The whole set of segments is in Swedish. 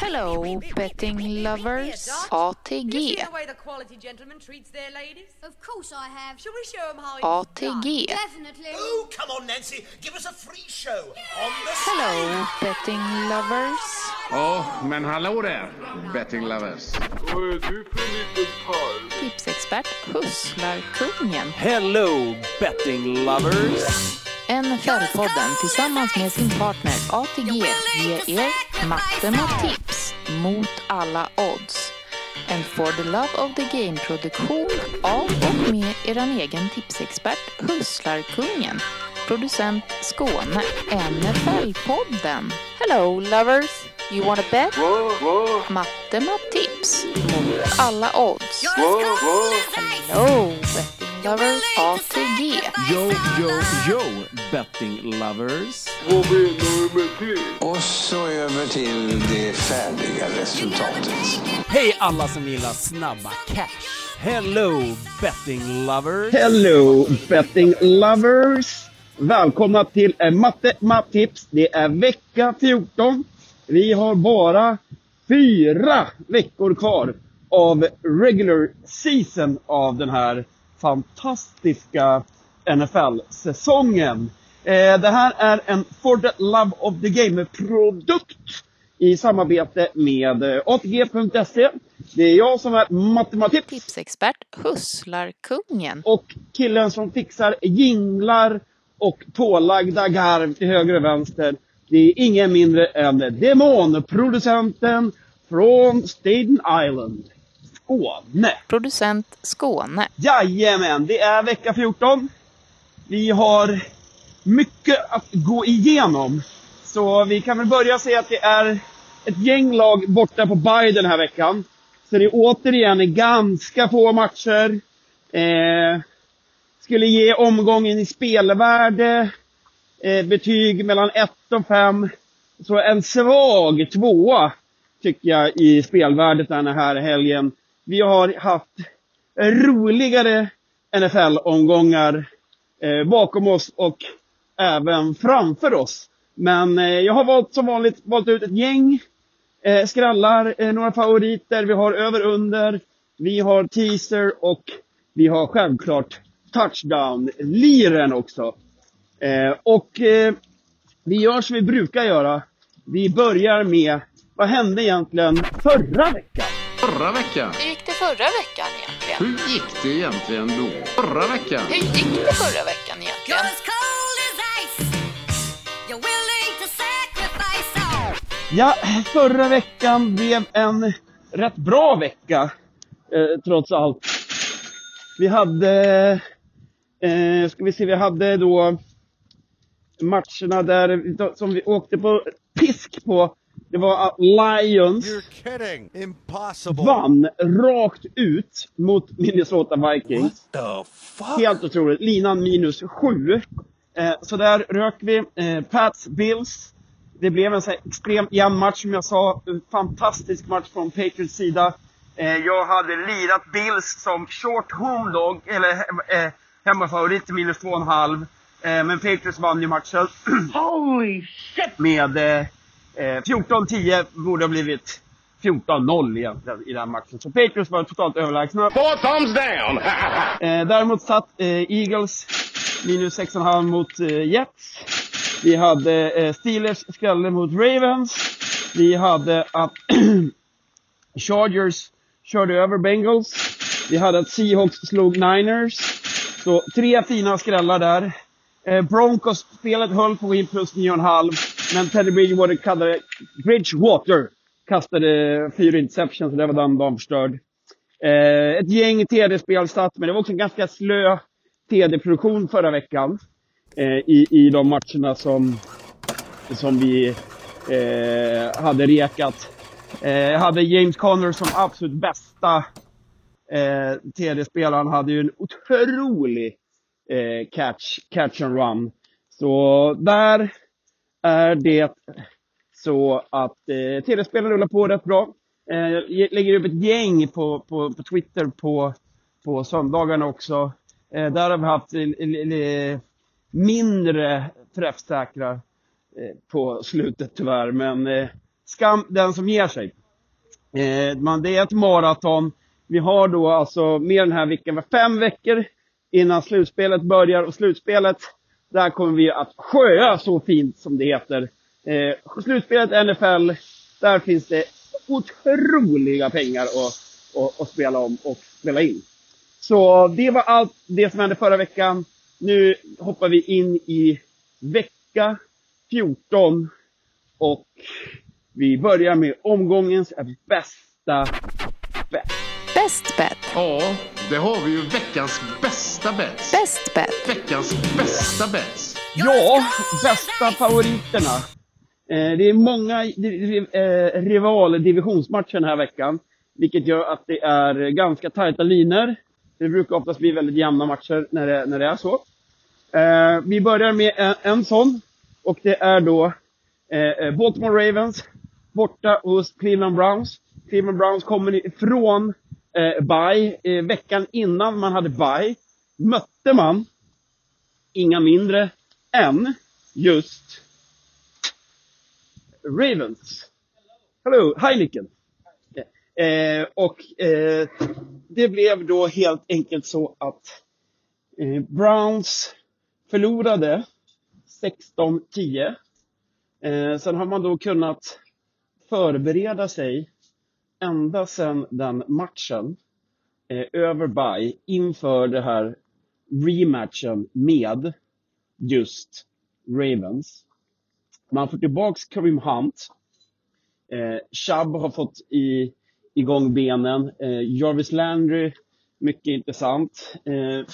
Hello, betting lovers. ATG. Of course I have. Shall we show 'em how it's ATG. Definitely. Oh, come on, Nancy. Give us a free show on the Hello, betting lovers. Ja, men hallå där, betting lovers. Vad är du för liten parv? Tipsexpert Husslarkungen. Hello betting lovers! NFL-podden tillsammans med sin partner ATG ger er matte med tips mot alla odds. En For the Love of the Game-produktion av och med er egen tipsexpert Husslarkungen. Producent Skåne, NFL-podden. Hello lovers, you wanna bet? Vad, vad, Matte med tips mot alla odds. vad, vad? Hello betting lovers, ATG. Yo, yo, yo betting lovers! Och så över till det färdiga resultatet. Hej alla som gillar snabba cash! Hello betting lovers! Hello betting lovers! Välkomna till Matte Matt Tips. Det är vecka 14. Vi har bara fyra veckor kvar av regular season av den här fantastiska NFL-säsongen. Eh, det här är en For the Love of the Game-produkt i samarbete med eh, ATG.se. Det är jag som är Matematips. Tipsexpert Husslarkungen. Och killen som fixar jinglar och pålagda garv till höger och vänster. Det är ingen mindre än demonproducenten från Staten Island, Skåne. Producent Skåne. Jajamän, det är vecka 14. Vi har mycket att gå igenom. Så vi kan väl börja säga att det är ett gäng lag borta på bye den här veckan. Så det är återigen ganska få matcher. Eh, skulle ge omgången i spelvärde eh, betyg mellan 1 och 5. Så en svag tvåa tycker jag i spelvärdet den här helgen. Vi har haft roligare NFL-omgångar eh, bakom oss och även framför oss. Men eh, jag har valt som vanligt valt ut ett gäng eh, skrallar, eh, några favoriter. Vi har över under, vi har teaser och vi har självklart touchdown-liren också. Eh, och eh, vi gör som vi brukar göra. Vi börjar med, vad hände egentligen förra veckan? Förra veckan, förra veckan egentligen? hur gick det egentligen då? Förra veckan, Hur gick det förra veckan egentligen? Ja, förra veckan blev en rätt bra vecka, eh, trots allt. Vi hade, eh, ska vi se, vi hade då matcherna där, som vi åkte på pisk på. Det var att Lions kidding. Impossible. vann rakt ut mot Minnesota Vikings. The fuck? Helt otroligt. Linan minus sju. Eh, så där rök vi. Eh, Pats, Bills. Det blev en så här extremt jämn match som jag sa. En fantastisk match från Patriots sida. Eh, jag hade lirat Bills som short home dog, eller eh, hemmafavorit till minus två och en halv. Eh, men Patriots vann ju matchen. Holy shit! Med eh, eh, 14-10 borde ha blivit 14-0 egentligen i den matchen. Så Patriots var totalt överlägsna. four thumbs down! Eh, däremot satt eh, Eagles minus 6,5 mot eh, Jets. Vi hade eh, Steelers skrällde mot Ravens. Vi hade att Chargers körde över Bengals. Vi hade att Seahawks slog Niners. Så tre fina skrällar där. Eh, Broncos-spelet höll på att gå in plus 9,5. Men Teddy Bridgewater kastade, Bridgewater kastade fyra interceptions, så det var den dagen förstörd. Eh, ett gäng TD-spel satt, men det var också en ganska slö TD-produktion förra veckan. Eh, i, I de matcherna som, som vi eh, hade rekat. Eh, hade James Conner som absolut bästa eh, TD-spelaren. hade ju en otrolig eh, catch, catch and run. Så där är det så att eh, tv-spelen rullar på rätt bra. Eh, jag lägger upp ett gäng på, på, på Twitter på, på söndagarna också. Eh, där har vi haft eh, eh, mindre träffsäkra eh, på slutet tyvärr. Men eh, skam den som ger sig. Eh, man, det är ett maraton. Vi har då alltså med den här veckan, fem veckor innan slutspelet börjar och slutspelet, där kommer vi att sjöa så fint som det heter. Eh, slutspelet NFL, där finns det otroliga pengar att, att, att spela om och spela in. Så det var allt det som hände förra veckan. Nu hoppar vi in i vecka 14 och vi börjar med omgångens bästa bet. Bäst bet. Ja, det har vi ju veckans bästa bets. Bäst bet. Veckans bästa bets. Ja, bästa favoriterna. Eh, det är många eh, rivaldivisionsmatcher den här veckan. Vilket gör att det är ganska tajta linor. Det brukar oftast bli väldigt jämna matcher när det, när det är så. Eh, vi börjar med en, en sån. Och det är då eh, Baltimore Ravens borta hos Cleveland Browns. Cleveland Browns kommer ifrån eh, bye. Eh, veckan innan man hade bye mötte man inga mindre än just Ravens. Hello, Heineken. Eh, och eh, det blev då helt enkelt så att eh, Browns förlorade 16-10. Eh, sen har man då kunnat förbereda sig ända sedan den matchen eh, över by inför det här rematchen med just Ravens. Man får tillbaks Kareem Hunt. Eh, Chubb har fått i, igång benen. Eh, Jarvis Landry, mycket intressant. Eh,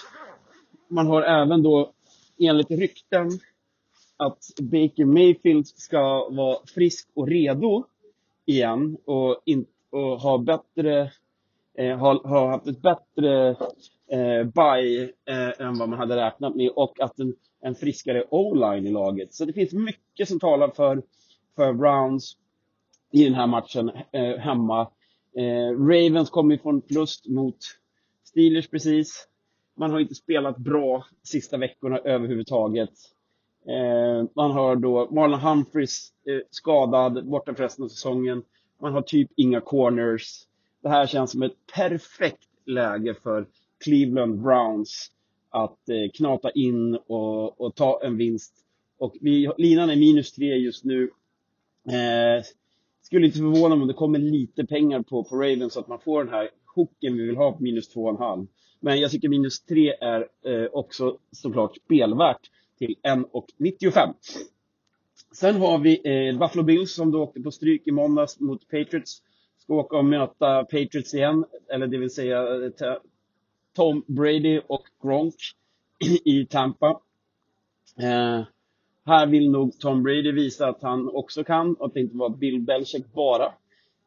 man har även då enligt rykten att Baker Mayfield ska vara frisk och redo igen och, inte och ha bättre, eh, ha, ha haft ett bättre eh, buy eh, än vad man hade räknat med och att en, en friskare o-line i laget. Så det finns mycket som talar för, för Browns i den här matchen eh, hemma. Eh, Ravens kommer från förlust mot Steelers precis. Man har inte spelat bra sista veckorna överhuvudtaget. Eh, man har då Marlon Humphreys eh, skadad, borta för resten av säsongen. Man har typ inga corners. Det här känns som ett perfekt läge för Cleveland Browns att eh, knata in och, och ta en vinst. Och vi, linan är minus tre just nu. Eh, skulle inte förvåna mig om det kommer lite pengar på, på Ravens så att man får den här hooken vi vill ha på minus två och en halv. Men jag tycker minus tre är eh, också såklart spelvärt till 1,95. Sen har vi eh, Buffalo Bills som då åkte på stryk i måndags mot Patriots. Ska åka och möta Patriots igen, eller det vill säga eh, Tom Brady och Gronk i Tampa. Eh, här vill nog Tom Brady visa att han också kan och att det inte var Bill Belichick bara.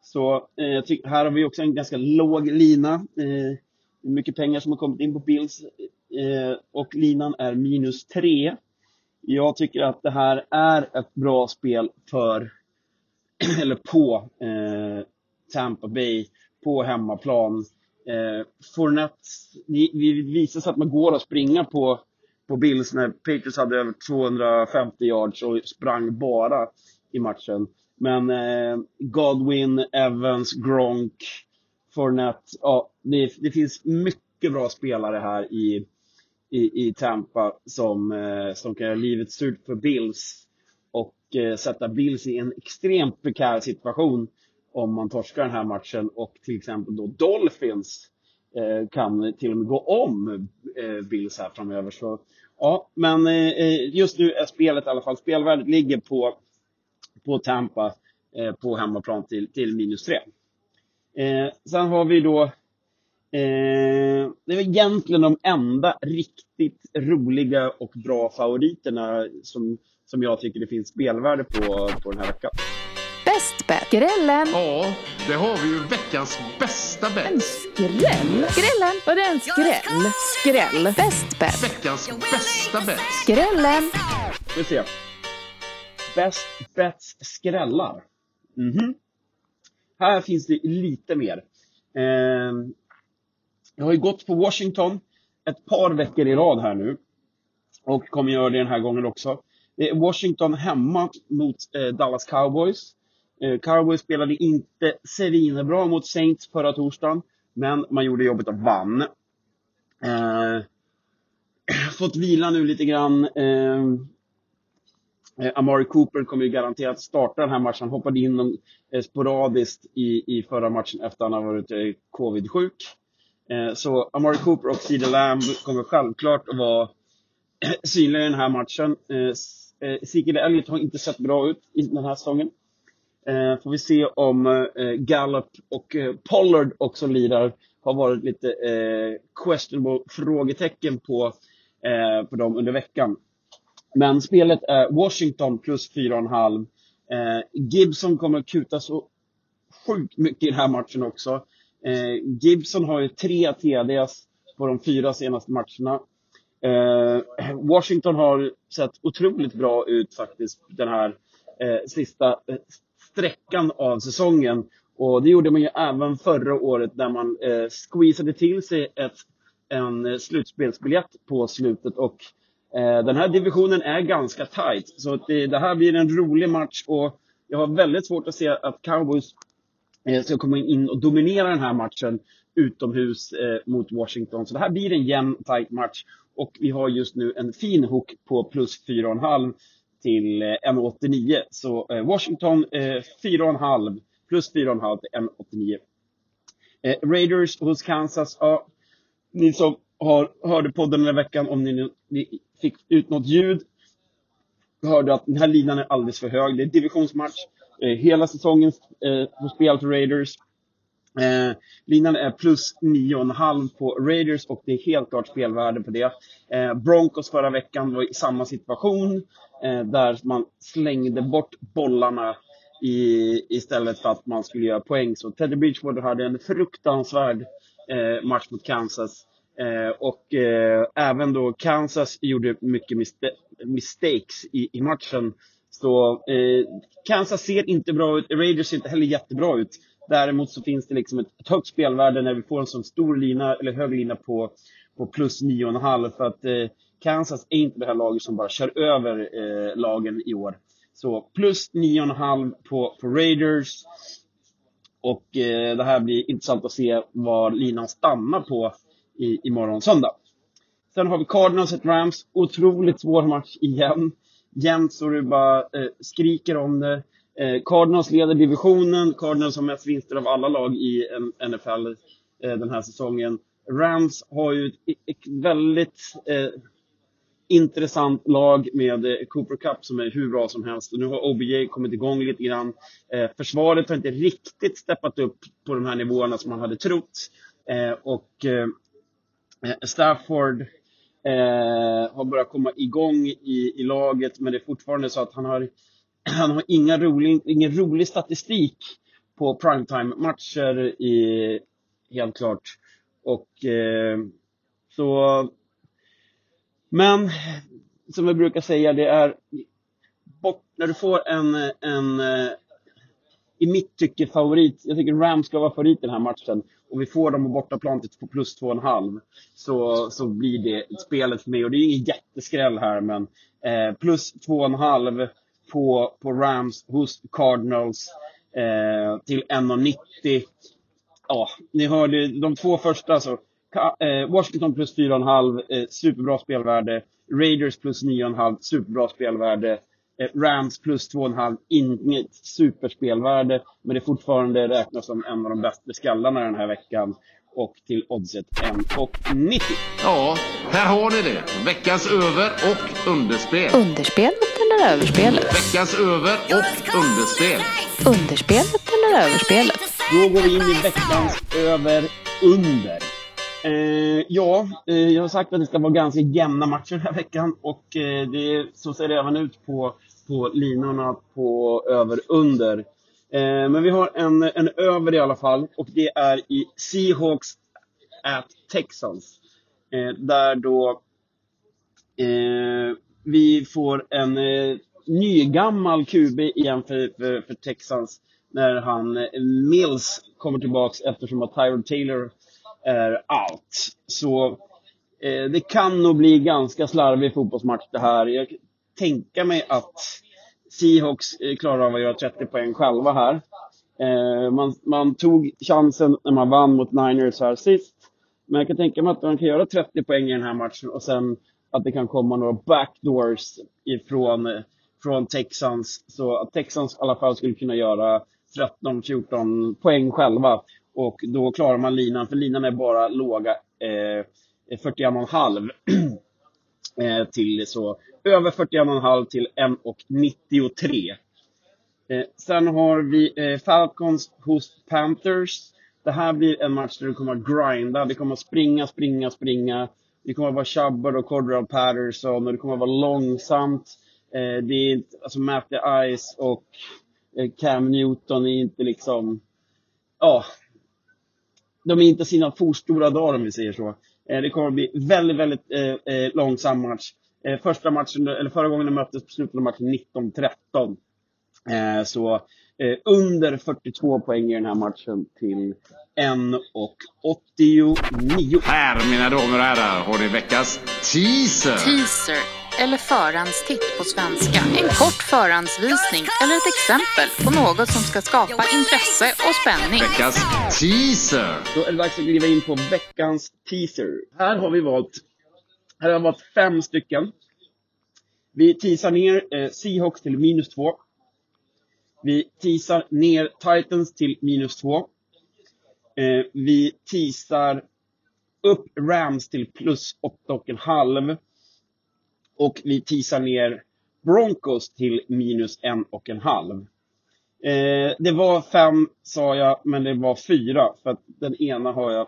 Så eh, tycker, här har vi också en ganska låg lina. Eh, mycket pengar som har kommit in på Bills eh, och linan är minus tre. Jag tycker att det här är ett bra spel för, eller på, eh, Tampa Bay på hemmaplan. Eh, Fournette, vi, visar sig att man går att springa på, på Bills när Patriots hade över 250 yards och sprang bara i matchen. Men eh, Godwin, Evans, Gronk, Fournette, ja, det, det finns mycket bra spelare här i, i, i Tampa som, eh, som kan göra livet surt för Bills och eh, sätta Bills i en extremt prekär situation om man torskar den här matchen och till exempel då Dolphins eh, kan till och med gå om eh, Bills här framöver. Så, ja, men eh, eh just nu är spelet i alla fall, spelvärdet ligger på, på Tampa eh, på hemmaplan till, till minus tre. Eh, sen har vi då Eh, det är väl egentligen de enda riktigt roliga och bra favoriterna som, som jag tycker det finns spelvärde på, på den här veckan. Bäst bet. Grällen. Ja, det har vi ju veckans bästa En bet. skräll. Grällen. Var det en skräll? Skräll. Bäst bet. Veckans bästa bet. Grällen. Vi se. Best bets skrällar. Mhm. Här finns det lite mer. Eh, jag har ju gått på Washington ett par veckor i rad här nu. Och kommer göra det den här gången också. Det är Washington hemma mot eh, Dallas Cowboys. Eh, Cowboys spelade inte svinbra mot Saints förra torsdagen, men man gjorde jobbet och vann. Eh, fått vila nu lite grann. Eh, eh, Amari Cooper kommer ju garanterat starta den här matchen. Han hoppade in eh, sporadiskt i, i förra matchen efter att han har varit eh, covid-sjuk. Eh, så Amari Cooper och CeeDee Lamb kommer självklart att vara synliga i den här matchen. Eh, Elliot eh, Ezekiel Elliott har inte sett bra ut i den här säsongen. Eh, får vi se om Gallup och Pollard också lirar. Har varit lite questionable frågetecken på, på dem under veckan. Men spelet är Washington plus 4,5. Gibson kommer att kuta så sjukt mycket i den här matchen också. Eh, Gibson har ju tre TDs på de fyra senaste matcherna. Eh, Washington har sett otroligt bra ut faktiskt den här eh, sista eh, sträckan av säsongen. Och det gjorde man ju även förra året när man eh, squeezade till sig ett, en slutspelsbiljett på slutet. Och eh, den här divisionen är ganska tight. Så det, det här blir en rolig match och jag har väldigt svårt att se att Cowboys Eh, ska komma in och dominera den här matchen utomhus eh, mot Washington. Så det här blir en jämn, tight match. Och vi har just nu en fin hook på plus 4,5 till eh, 1,89. Så Washington 4,5 plus 4,5 till 1,89. Eh, Raiders hos Kansas. Ja, ni som har, hörde podden den här veckan, om ni, ni fick ut något ljud, hörde att den här linan är alldeles för hög. Det är divisionsmatch. Eh, hela säsongen eh, på spel för Raiders. Eh, linan är plus 9,5 på Raiders och det är helt klart spelvärde på det. Eh, Broncos förra veckan var i samma situation eh, där man slängde bort bollarna i, istället för att man skulle göra poäng. Så Teddy Bridgewater hade en fruktansvärd eh, match mot Kansas. Eh, och eh, även då Kansas gjorde mycket miste- mistakes i, i matchen. Så eh, Kansas ser inte bra ut, Raiders ser inte heller jättebra ut. Däremot så finns det liksom ett, ett högt spelvärde när vi får en sån stor lina, eller hög lina på, på plus 9,5. För att eh, Kansas är inte det här laget som bara kör över eh, lagen i år. Så plus 9,5 på, på Raiders. Och eh, det här blir intressant att se var linan stannar på i, imorgon söndag. Sen har vi Cardinals och Rams. Otroligt svår match igen. Jämnt så du bara eh, skriker om det. Eh, Cardinals leder divisionen. Cardinals har mest vinster av alla lag i NFL eh, den här säsongen. Rams har ju ett, ett väldigt eh, intressant lag med eh, Cooper Cup som är hur bra som helst. Och nu har OBJ kommit igång lite grann. Eh, försvaret har inte riktigt steppat upp på de här nivåerna som man hade trott. Eh, och eh, Stafford eh, har börjat komma igång i, i laget, men det är fortfarande så att han har, han har inga rolig, ingen rolig statistik på primetime-matcher, i, helt klart. Och eh, så men som vi brukar säga, det är bort, när du får en, en eh, i mitt tycke favorit, jag tycker Rams ska vara favorit i den här matchen och vi får dem på bortaplan till plus 2,5 så, så blir det spelet för mig och det är ingen jätteskräll här men eh, plus 2,5 på, på Rams hos Cardinals eh, till 1,90 ja, ni hörde de två första så eh, Washington plus 4,5, eh, superbra spelvärde. Raiders plus 9,5, superbra spelvärde. Eh, Rams plus 2,5, inget superspelvärde. Men det är fortfarande räknas som en av de bästa skallarna den här veckan. Och till oddset 1,90. Ja, här har ni det. Veckans över och underspel. Underspelet eller överspelet? Veckans över och underspel. Underspelet eller överspelet? Då går vi in i veckans över-under. Eh, ja, eh, jag har sagt att det ska vara ganska jämna matcher den här veckan och eh, det, så ser det även ut på, på linorna på över-under. Eh, men vi har en, en över i alla fall och det är i Seahawks at Texans. Eh, där då eh, vi får en eh, nygammal QB igen för, för, för Texans när han eh, Mills kommer tillbaks eftersom att Tyrod Taylor är out. Så eh, det kan nog bli ganska slarvig fotbollsmatch det här. Jag tänka mig att Seahawks eh, klarar av att göra 30 poäng själva här. Eh, man, man tog chansen när man vann mot Niners här sist. Men jag kan tänka mig att man kan göra 30 poäng i den här matchen och sen att det kan komma några backdoors ifrån eh, från Texans. Så att Texans i alla fall skulle kunna göra 13-14 poäng själva. Och då klarar man linan, för linan är bara låga eh, 41,5 eh, till så över 41,5 till 1,93. Eh, sen har vi eh, Falcons hos Panthers. Det här blir en match där du kommer att grinda. Det kommer att springa, springa, springa. Det kommer att vara Chubbard och Cordell Patterson och det kommer att vara långsamt. Eh, det är inte, alltså Matty Ice och eh, Cam Newton är inte liksom, ja, de är inte sina forstora dagar om vi säger så. Eh, det kommer att bli väldigt, väldigt eh, eh, långsam match. Eh, första matchen, eller förra gången de möttes på slutet av matchen 19-13. Eh, så eh, under 42 poäng i den här matchen till 1,89. Här, mina damer och herrar, har ni veckans teaser. Teaser eller förhandstitt på svenska. En kort förhandsvisning eller ett exempel på något som ska skapa intresse och spänning. Veckans teaser. Då är det dags att kliva in på veckans teaser. Här har vi valt, här har valt fem stycken. Vi teasar ner eh, Seahawks till minus två. Vi teasar ner Titans till minus två. Eh, vi teasar upp Rams till plus åtta och en halv. Och vi teasar ner Broncos till minus en och en halv. Eh, det var fem sa jag, men det var fyra. För att den ena har jag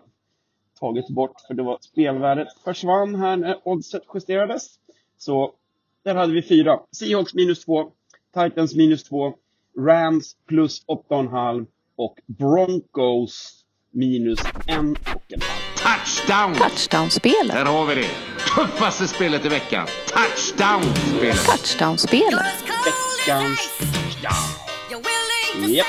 tagit bort för det var spelvärdet försvann här när oddset justerades. Så där hade vi fyra. Seahawks minus två, Titans minus två, Rams plus åtta och en halv och Broncos minus en och en halv. Touchdown! Touchdown-spelet. Där har vi det. Tuffaste spelet i veckan. Touchdown-spelet. Touchdown-spelet. Veckans You're willing to Japp,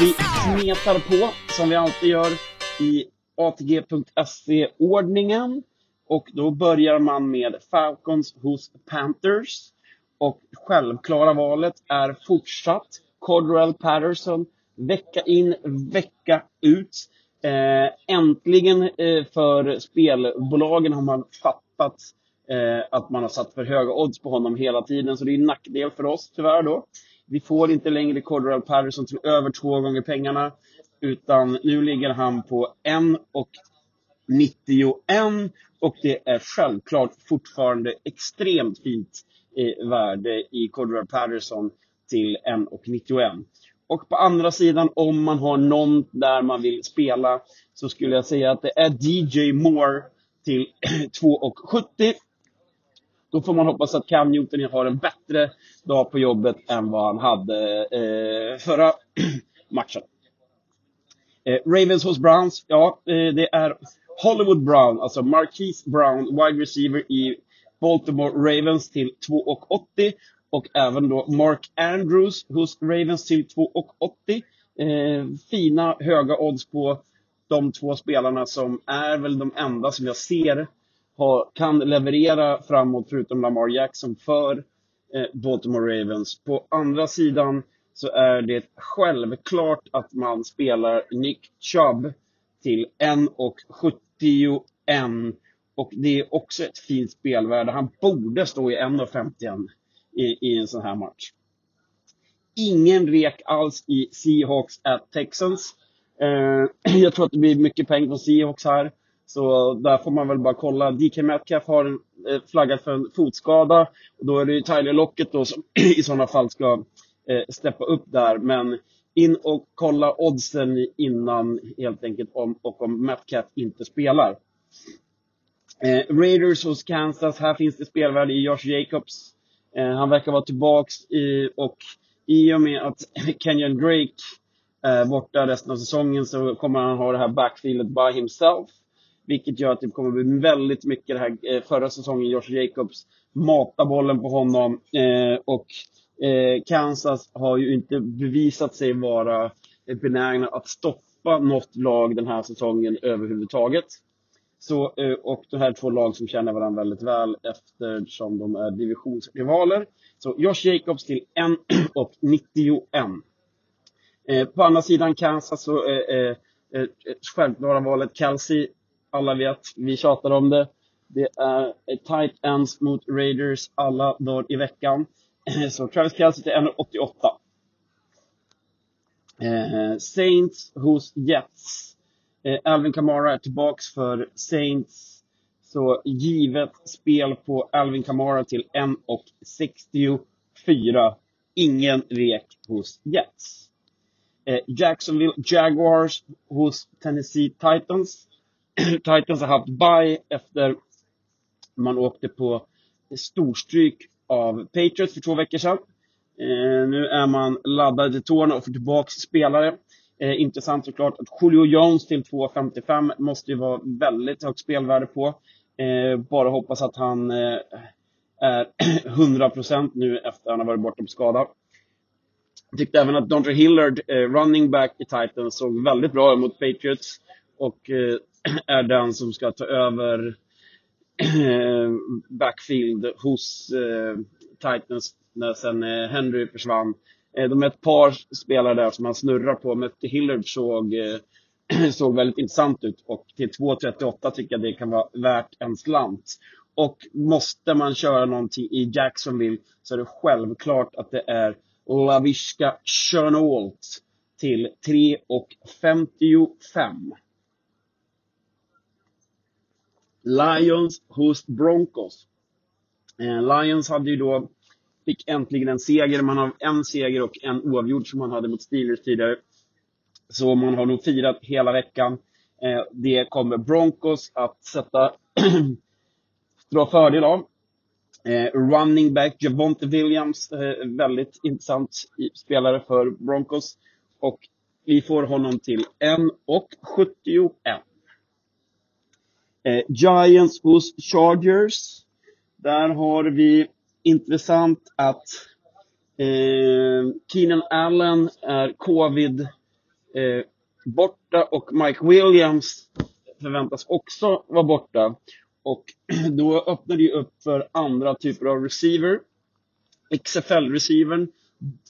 vi smetar på som vi alltid gör i ATG.se-ordningen. Och då börjar man med Falcons hos Panthers. Och självklara valet är fortsatt Cordell Patterson. Vecka in, vecka ut. Eh, äntligen eh, för spelbolagen har man fattat eh, att man har satt för höga odds på honom hela tiden. Så det är en nackdel för oss tyvärr då. Vi får inte längre Cordell Patterson till över två gånger pengarna. Utan nu ligger han på 1,91 och det är självklart fortfarande extremt fint eh, värde i Cordell Patterson till 1,91. Och på andra sidan, om man har någon där man vill spela, så skulle jag säga att det är DJ Moore till 2,70. Då får man hoppas att Cam Newton har en bättre dag på jobbet än vad han hade eh, förra matchen. Eh, Ravens hos Browns, ja, eh, det är Hollywood Brown, alltså Marquise Brown, wide receiver i Baltimore Ravens till 2,80 och även då Mark Andrews hos Ravens till 2,80. Eh, fina höga odds på de två spelarna som är väl de enda som jag ser ha, kan leverera framåt förutom Lamar Jackson för eh, Baltimore Ravens. På andra sidan så är det självklart att man spelar Nick Chubb till 1,71 och det är också ett fint spelvärde. Han borde stå i 1,51 i, i en sån här match. Ingen rek alls i Seahawks at Texans. Eh, jag tror att det blir mycket pengar från Seahawks här. Så där får man väl bara kolla. DK Metcalf har en, flaggat för en fotskada. Och då är det ju Tyler Lockett då som i sådana fall ska eh, steppa upp där. Men in och kolla oddsen innan helt enkelt om, och om Metcalf inte spelar. Eh, Raiders hos Kansas. Här finns det spelvärde i Josh Jacobs. Eh, han verkar vara tillbaks i, och i och med att Kenyon Drake eh, borta resten av säsongen så kommer han ha det här backfieldet by himself. Vilket gör att det kommer bli väldigt mycket det här eh, förra säsongen, Josh Jacobs, mata bollen på honom. Eh, och eh, Kansas har ju inte bevisat sig vara benägna att stoppa något lag den här säsongen överhuvudtaget. Så, eh, och de här två lag som känner varandra väldigt väl eftersom de är divisionsrivaler. Så Josh Jacobs till 1 och 91. Eh, på andra sidan Kansas så är eh, eh, självklara valet Kelsey. Alla vet, vi tjatar om det. Det är tight ends mot Raiders alla dagar i veckan. Eh, så Travis Kelce till 1,88. Eh, Saints hos Jets. Eh, Alvin Kamara är tillbaks för Saints. Så givet spel på Alvin Kamara till 1,64. Ingen rek hos Jets. Eh, Jacksonville Jaguars hos Tennessee Titans. Titans har haft bye efter man åkte på storstryk av Patriots för två veckor sedan. Eh, nu är man laddad i tårna och får tillbaka spelare. Eh, intressant såklart att Julio Jones till 2,55 måste ju vara väldigt högt spelvärde på. Eh, bara hoppas att han eh, är 100% nu efter att han har varit borta på skada. Jag tyckte även att Dontre Hillard, eh, running back i Titans, såg väldigt bra ut mot Patriots. Och eh, är den som ska ta över eh, backfield hos eh, Titans när sen eh, Henry försvann. Eh, de är ett par spelare där som man snurrar på. Mötte Hillard såg, eh, såg väldigt intressant ut och till 2.38 tycker jag det kan vara värt en slant. Och måste man köra någonting i Jacksonville så är det självklart att det är Laviska Chernolt till 3.55. Lions hos Broncos. Eh, Lions hade ju då, fick äntligen en seger. Man har en seger och en oavgjord som man hade mot Steelers tidigare. Så man har nog firat hela veckan. Eh, det kommer Broncos att sätta, dra fördel av. Eh, running back Javonte Williams, eh, väldigt intressant spelare för Broncos. Och vi får honom till 1,71. Eh, Giants hos Chargers. Där har vi intressant att eh, Keenan Allen är covid eh, borta och Mike Williams förväntas också vara borta. Och då öppnar det ju upp för andra typer av receiver. XFL-receivern,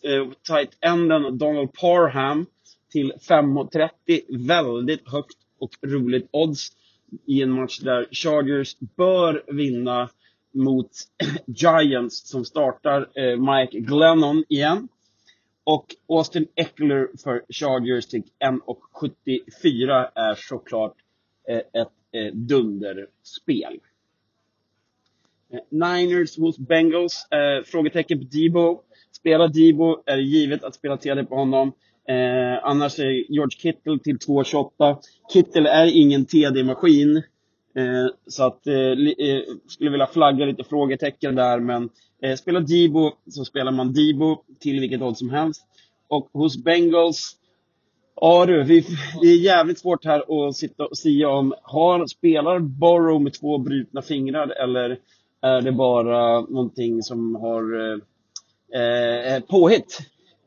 eh, tight enden Donald Parham till 5,30. Väldigt högt och roligt odds i en match där Chargers bör vinna mot Giants som startar eh, Mike Glennon igen. Och Austin Eckler för Chargers till 1,74 är såklart eh, ett eh, dunderspel. Eh, Niners hos Bengals. Eh, frågetecken på Debo. Spelar Debo är det givet att spela TD på honom. Eh, annars är George Kittle till 2,28. Kittle är ingen TD-maskin. Eh, så att, eh, eh, skulle vilja flagga lite frågetecken där, men eh, spelar Debo så spelar man Debo till vilket odds som helst. Och hos Bengals, ja du, vi, det är jävligt svårt här att sitta och säga om, har, spelar Borrow med två brutna fingrar eller är det bara någonting som har eh, eh påhitt?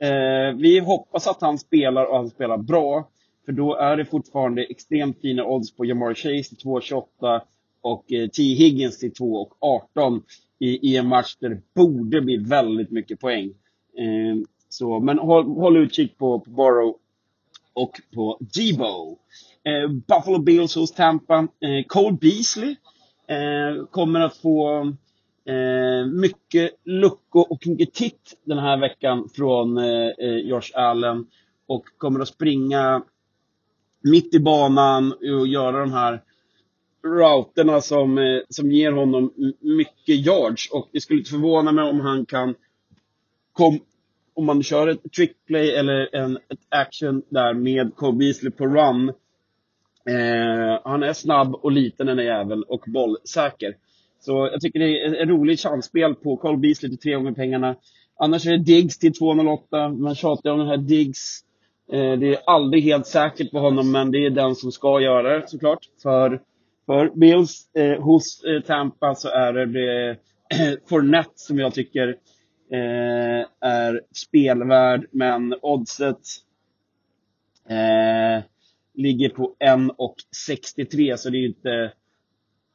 Eh, vi hoppas att han spelar och han spelar bra. För då är det fortfarande extremt fina odds på Jamar Chase till 2,28 och eh, T. Higgins till 2,18 i, i en match där det borde bli väldigt mycket poäng. Eh, så, men håll, håll utkik på, på Borrow och på Debo. Eh, Buffalo Bills hos Tampa. Eh, Cole Beasley eh, kommer att få Eh, mycket luckor och mycket titt den här veckan från eh, eh, Josh Allen. Och kommer att springa mitt i banan och göra de här routerna som, eh, som ger honom mycket yards. Och det skulle inte förvåna mig om han kan, kom, om man kör ett trickplay eller en ett action där med Cole Beasley på run. Eh, han är snabb och liten den är jävel och bollsäker. Så jag tycker det är ett roligt chansspel på Cole Beasley till tre gånger pengarna. Annars är det Diggs till 2,08. Man tjatar om den här Diggs. Eh, det är aldrig helt säkert på honom, men det är den som ska göra det såklart. För, för Bills eh, hos eh, Tampa så är det eh, Fournette som jag tycker eh, är spelvärd, men oddset eh, ligger på 1,63 så det är inte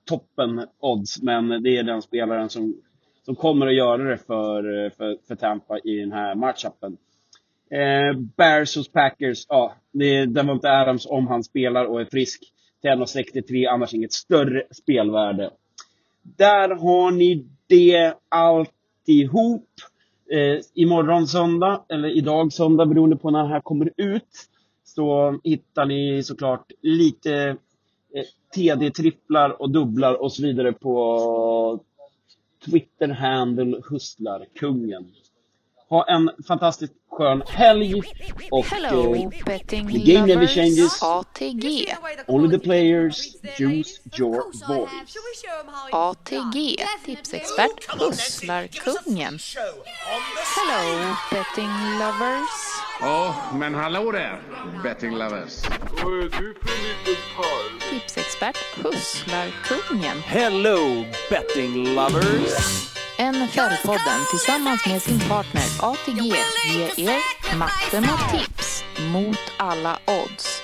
toppen odds, men det är den spelaren som, som kommer att göra det för, för, för Tampa i den här matchupen. Eh, Bears hos Packers, ja, det är Devonte Adams om han spelar och är frisk till 1,63, annars inget större spelvärde. Där har ni det ihop. Eh, imorgon söndag, eller idag söndag beroende på när det här kommer ut, så hittar ni såklart lite eh, TD-tripplar och dubblar och så vidare på Twitter-handle Hustlarkungen. Ha en fantastiskt skön helg och Hello eh, betting the game never changes. ATG. only the players choose your voice. ATG. Tipsexpert the Hello betting lovers. Ja, men hallå där, betting lovers. Vad är du för liten parv? Tipsexpert Hustlarkungen. Hello betting lovers! NFL-podden tillsammans med sin partner ATG ger er matte med tips mot alla odds.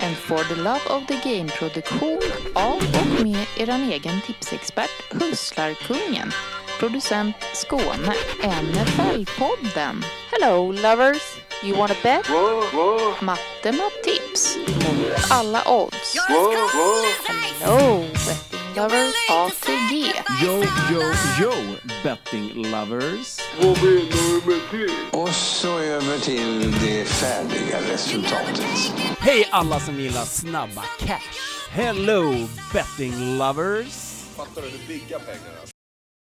En For the Love of the Game-produktion av och med er egen tipsexpert Hustlarkungen. Producent Skåne. NFL-podden. Hello lovers! You wanna bet? Va? Va? Matte med tips mot alla odds. Hello lovers ATG. Yo, yo, yo betting lovers! Du? Och så över till det färdiga resultatet. Hej alla som gillar snabba cash! Hello betting lovers! Fattar du? Det är bigga pengar alltså.